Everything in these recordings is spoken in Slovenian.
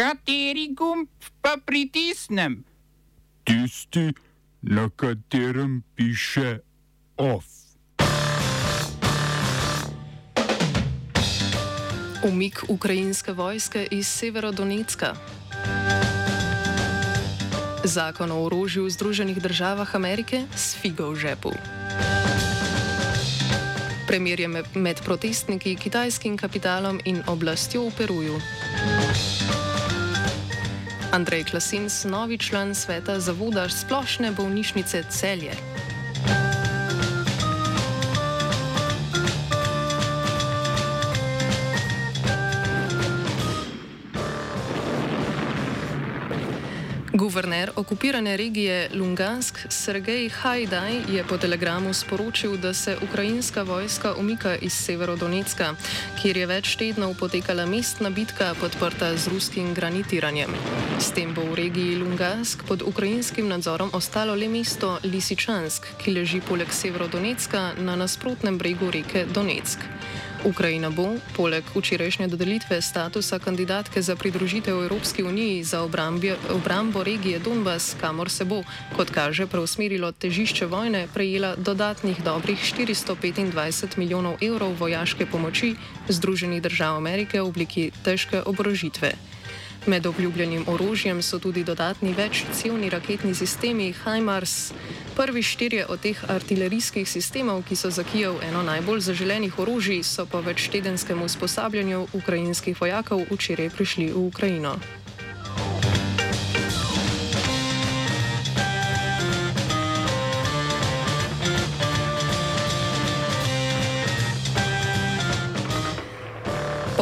Kateri gumb pa pritisnem? Tisti, na katerem piše OF. Umik ukrajinske vojske iz Severodonetska. Zakon o orožju v Združenih državah Amerike s figo v žepu. Premirje med protestniki, kitajskim kapitalom in oblastjo v Peruju. Andrej Klasins, novi član sveta zavoda splošne bolnišnice Celje. Guverner okupirane regije Lungansk Sergej Hajdaj je po telegramu sporočil, da se ukrajinska vojska umika iz Severodonetska, kjer je več tednov potekala mestna bitka podprta z ruskim granitiranjem. S tem bo v regiji Lungansk pod ukrajinskim nadzorom ostalo le mesto Lisičansk, ki leži poleg Severodonetska na nasprotnem bregu reke Donetsk. Ukrajina bo, poleg včerajšnje dodelitve statusa kandidatke za pridružitev Evropski uniji za obrambje, obrambo regije Donbas, kamor se bo, kot kaže, preusmerilo težišče vojne, prejela dodatnih dobrih 425 milijonov evrov vojaške pomoči Združenih držav Amerike v obliki težke oborožitve. Med obljubljenim orožjem so tudi dodatni večcevni raketni sistemi HIMARS. Prvi štirje od teh artilerijskih sistemov, ki so za Kijev eno najbolj zaželenih orožij, so po večtedenskem usposabljanju ukrajinskih vojakov včeraj prišli v Ukrajino.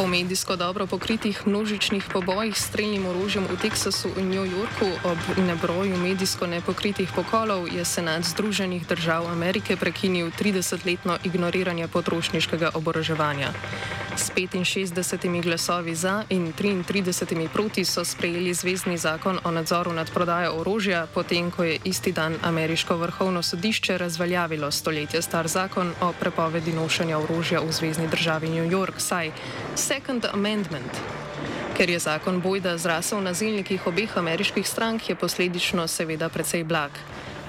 Medijsko dobro pokritih množičnih pobojih s streljnim orožjem v Teksasu in New Yorku ob nebroju medijsko nepokritih pokolov je Senat Združenih držav Amerike prekinil 30-letno ignoriranje potrošniškega oboroževanja. S 65 glasovi za in 33 proti so sprejeli zvezdni zakon o nadzoru nad prodajo orožja, potem ko je isti dan ameriško vrhovno sodišče razveljavilo stoletje star zakon o prepovedi nošenja orožja v zvezdni državi New York, saj Second Amendment. Ker je zakon bojda zrasel na zilnikih obeh ameriških strank, je posledično seveda precej blag.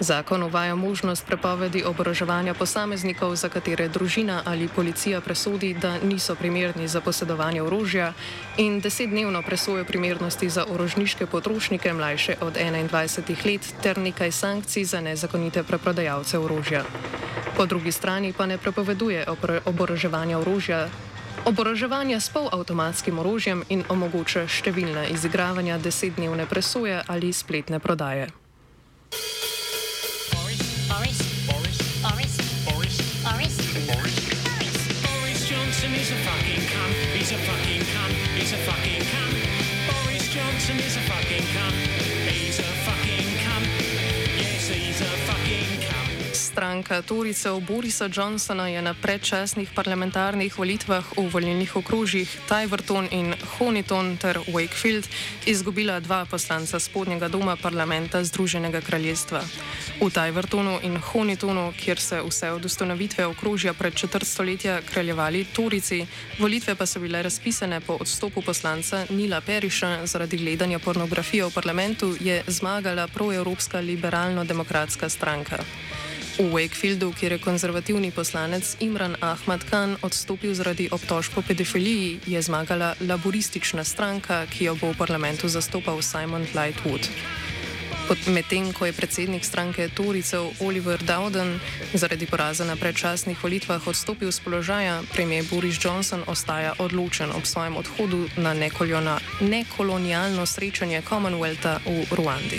Zakon uvaja možnost prepovedi oboroževanja posameznikov, za katere družina ali policija presodi, da niso primerni za posedovanje orožja, in desetdnevno presojo primernosti za orožniške potrošnike mlajše od 21 let, ter nekaj sankcij za nezakonite preprodajalce orožja. Po drugi strani pa ne prepoveduje oboroževanja orožja. Oboroževanje s polavtomatskim orožjem in omogoča številna izigravanja desetdnevne presoje ali spletne prodaje. Stranka Toricev Borisa Johnsona je na predčasnih parlamentarnih volitvah v volilnih okrožjih Tyverton in Honiton ter Wakefield izgubila dva poslanca spodnjega doma parlamenta Združenega kraljestva. V Tyvertonu in Honitonu, kjer se vse od ustanovitve okrožja pred četrt stoletja kraljevali Torici, volitve pa so bile razpisane po odstopu poslanca Nila Periša zaradi gledanja pornografije v parlamentu, je zmagala proevropska liberalno-demokratska stranka. V Wakefieldu, kjer je konzervativni poslanec Imran Ahmad Khan odstopil zaradi obtožb o pedofiliji, je zmagala laboristična stranka, ki jo bo v parlamentu zastopal Simon Lightwood. Medtem ko je predsednik stranke Toricev Oliver Dowden zaradi poraza na predčasnih volitvah odstopil z položaja, premijer Boris Johnson ostaja odločen ob svojem odhodu na nekolonialno srečanje Commonwealtha v Ruandi.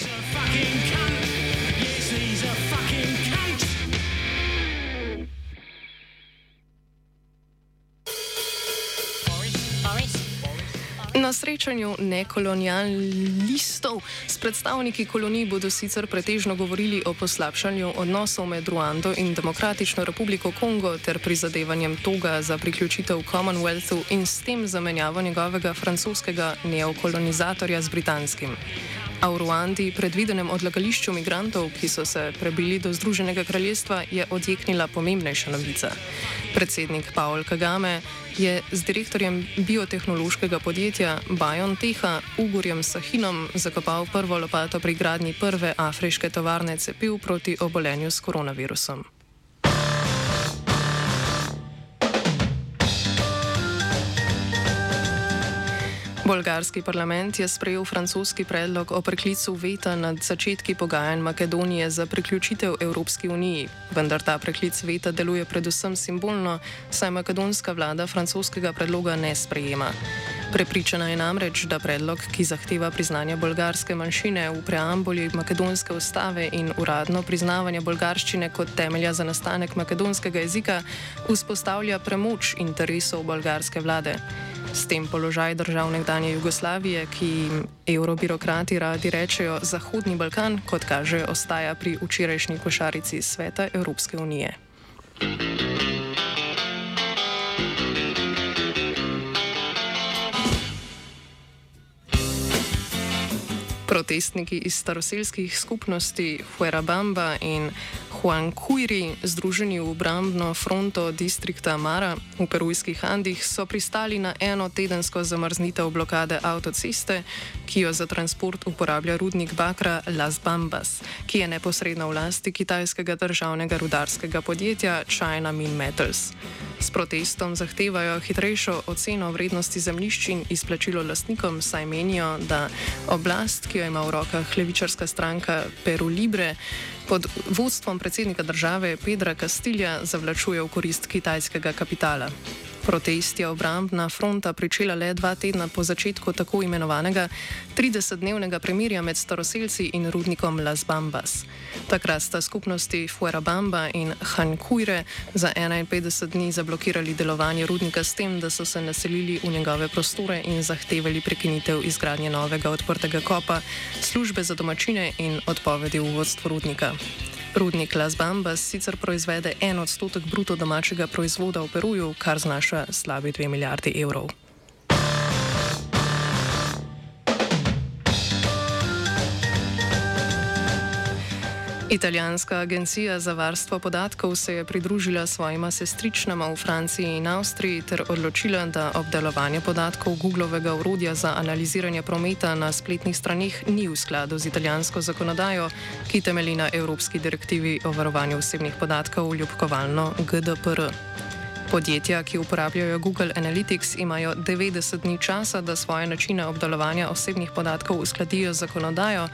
Na srečanju nekolonialistov s predstavniki kolonij bodo sicer pretežno govorili o poslabšanju odnosov med Ruando in Demokratično republiko Kongo ter prizadevanjem toga za priključitev Commonwealthu in s tem zamenjavo njegovega francoskega neokolonizatorja z britanskim. A v Ruandi, predvidenem odlagališču migrantov, ki so se prebili do Združenega kraljestva, je odjeknila pomembnejša novica. Predsednik Paul Kagame je z direktorjem biotehnološkega podjetja BioNTecha Ugorjem Sahinom zakopal prvo lopato pri gradnji prve afriške tovarne cepiv proti obolenju s koronavirusom. Bolgarski parlament je sprejel francoski predlog o preklicu veta nad začetki pogajanj Makedonije za priključitev Evropski uniji, vendar ta preklic veta deluje predvsem simbolno, saj makedonska vlada francoskega predloga ne sprejema. Prepričana je namreč, da predlog, ki zahteva priznanje bolgarske manjšine v preambuli makedonske ustave in uradno priznavanje bolgarščine kot temelja za nastanek makedonskega jezika, vzpostavlja premoč interesov bolgarske vlade. S tem položaj držav nekdanje Jugoslavije, ki jim evrobirokrati radi rečejo Zahodni Balkan, kot kaže, ostaja pri včerajšnji košarici sveta Evropske unije. Protestniki iz staroselskih skupnosti Huerabamba in Juan Kuiri, združeni v obrambno fronto distrikta Mara v perujskih Andih, so pristali na eno tedensko zamrznitev blokade avtoceste, ki jo za transport uporablja rudnik Bakra Las Bambas, ki je neposredno v lasti kitajskega državnega rudarskega podjetja China Min Metals. S protestom zahtevajo hitrejšo oceno vrednosti zemljišč in izplačilo lastnikom, saj menijo, da oblast, ki jo ima v rokah levičarska stranka Peru Libre, pod vodstvom predsednika države Pedra Castilja zavlačuje v korist kitajskega kapitala. Protest je obrambna fronta pričela le dva tedna po začetku tako imenovanega 30-dnevnega premirja med staroselci in rudnikom Las Bambas. Takrat sta skupnosti Fuerabamba in Hankuire za 51 dni zablokirali delovanje rudnika s tem, da so se naselili v njegove prostore in zahtevali prekinitev izgradnje novega odprtega kopa, službe za domačine in odpovedi v vodstvo rudnika. Rudnik Las Bambas sicer proizvede en odstotek bruto domačega proizvoda v Peruju, kar znaša slabi 2 milijardi evrov. Italijanska agencija za varstvo podatkov se je pridružila svojima sestričnama v Franciji in Avstriji ter odločila, da obdelovanje podatkov Googlovega urodja za analiziranje prometa na spletnih straneh ni v skladu z italijansko zakonodajo, ki temelji na Evropski direktivi o varovanju osebnih podatkov ljubkovalno GDPR. Podjetja, ki uporabljajo Google Analytics, imajo 90 dni časa, da svoje načine obdelovanja osebnih podatkov uskladijo z zakonodajo,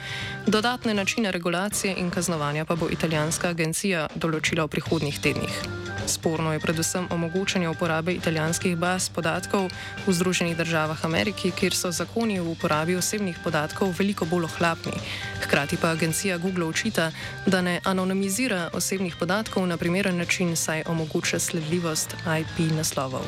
dodatne načine regulacije in kaznovanja pa bo italijanska agencija določila v prihodnjih tednih. Sporno je predvsem omogočanje uporabe italijanskih baz podatkov v Združenih državah Amerike, kjer so zakoni v uporabi osebnih podatkov veliko bolj ohlapni. Hkrati pa agencija Google očita, da ne anonimizira osebnih podatkov na primeren način, saj omogoča sledljivost IP naslovov.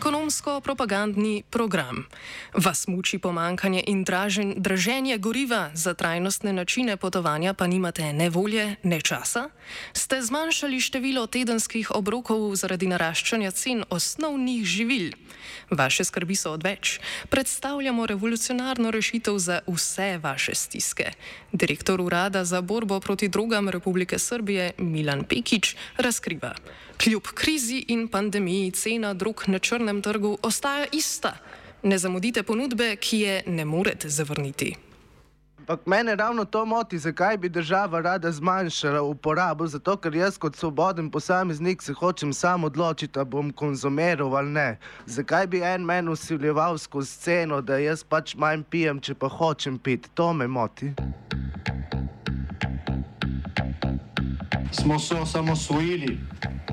Ekonomsko-propagandni program. Vas muči pomankanje in dražen, draženje goriva, za trajnostne načine potovanja pa nimate ne volje, ne časa? Ste zmanjšali število tedenskih obrokov zaradi naraščanja cen osnovnih živil? Vaše skrbi so odveč. Predstavljamo revolucionarno rešitev za vse vaše stiske. Direktor Urada za borbo proti drogam Republike Srbije Milan Pekič razkriva. Kljub krizi in pandemiji cena drug na črnem trgu ostaja ista. Ne zamudite ponudbe, ki je ne morete zavrniti. Ampak mene ravno to moti, zakaj bi država rada zmanjšala uporabo. Zato, ker jaz kot svoboden posameznik se hočem sam odločiti, da bom konzumiral ali ne. Zakaj bi en meni usiljeval skozi sceno, da jaz pač manj pijem, če pa hočem piti. To me moti. Smo se osamosvojili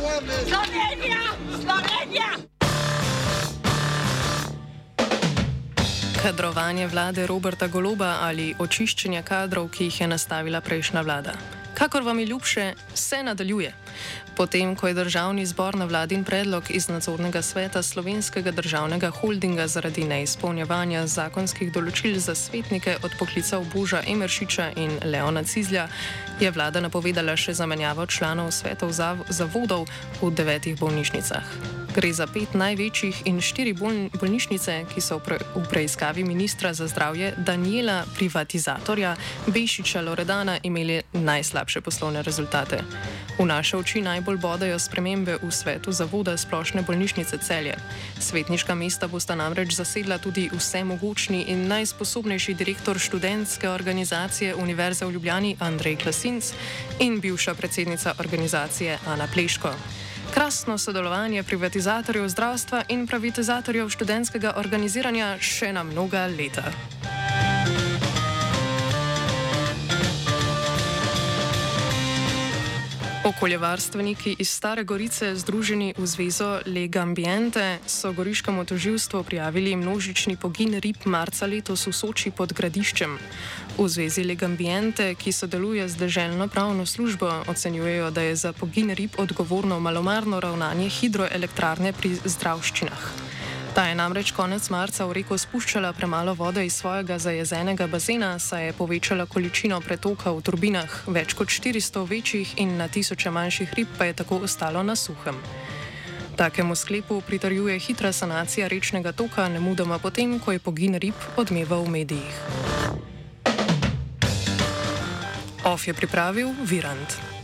Slovenija! Slovenija! Kadrovanje vlade Roberta Goloba ali očiščenje kadrov, ki jih je nastavila prejšnja vlada. Kakor vam je ljubše, se nadaljuje. Potem, ko je državni zbor na vladin predlog iz nadzornega sveta slovenskega državnega holdinga zaradi neizpolnjevanja zakonskih določil za svetnike odpoklical Boža Emeršiča in Leona Cizlja, je vlada napovedala še zamenjavo članov svetov zav zavodov v devetih bolnišnicah. Gre za pet največjih in štiri bolnišnice, ki so v preiskavi ministra za zdravje Daniela Privatizatorja Bešiča Loredana imeli najslabše poslovne rezultate. V naše oči najbolj bodajo spremembe v svetu zavoda splošne bolnišnice celje. Svetniška mesta bosta namreč zasedla tudi vse mogočni in najsposobnejši direktor študentske organizacije Univerze v Ljubljani Andrej Klasinc in bivša predsednica organizacije Ana Pleško. Krasno sodelovanje privatizatorjev zdravstva in privatizatorjev študentskega organiziranja še na mnoga leta. Okoljevarstveniki iz Stare Gorice, združeni v zvezo Lega Ambiente, so goriškemu toživstvu prijavili množični pogin rib marca letos v Soči pod gradiščem. V zvezi Lega Ambiente, ki sodeluje z državno pravno službo, ocenjujejo, da je za pogin rib odgovorno malomarno ravnanje hidroelektrarne pri zdravščinah. Ta je namreč konec marca v reko spuščala premalo vode iz svojega zajezenega bazena, saj je povečala količino pretoka v turbinah, več kot 400 večjih in na tisoče manjših rib pa je tako ostalo na suhem. Takemu sklepu pritarjuje hitra sanacija rečnega toka, ne mudoma potem, ko je pogin rib odmeval v medijih. Of je pripravil Virant.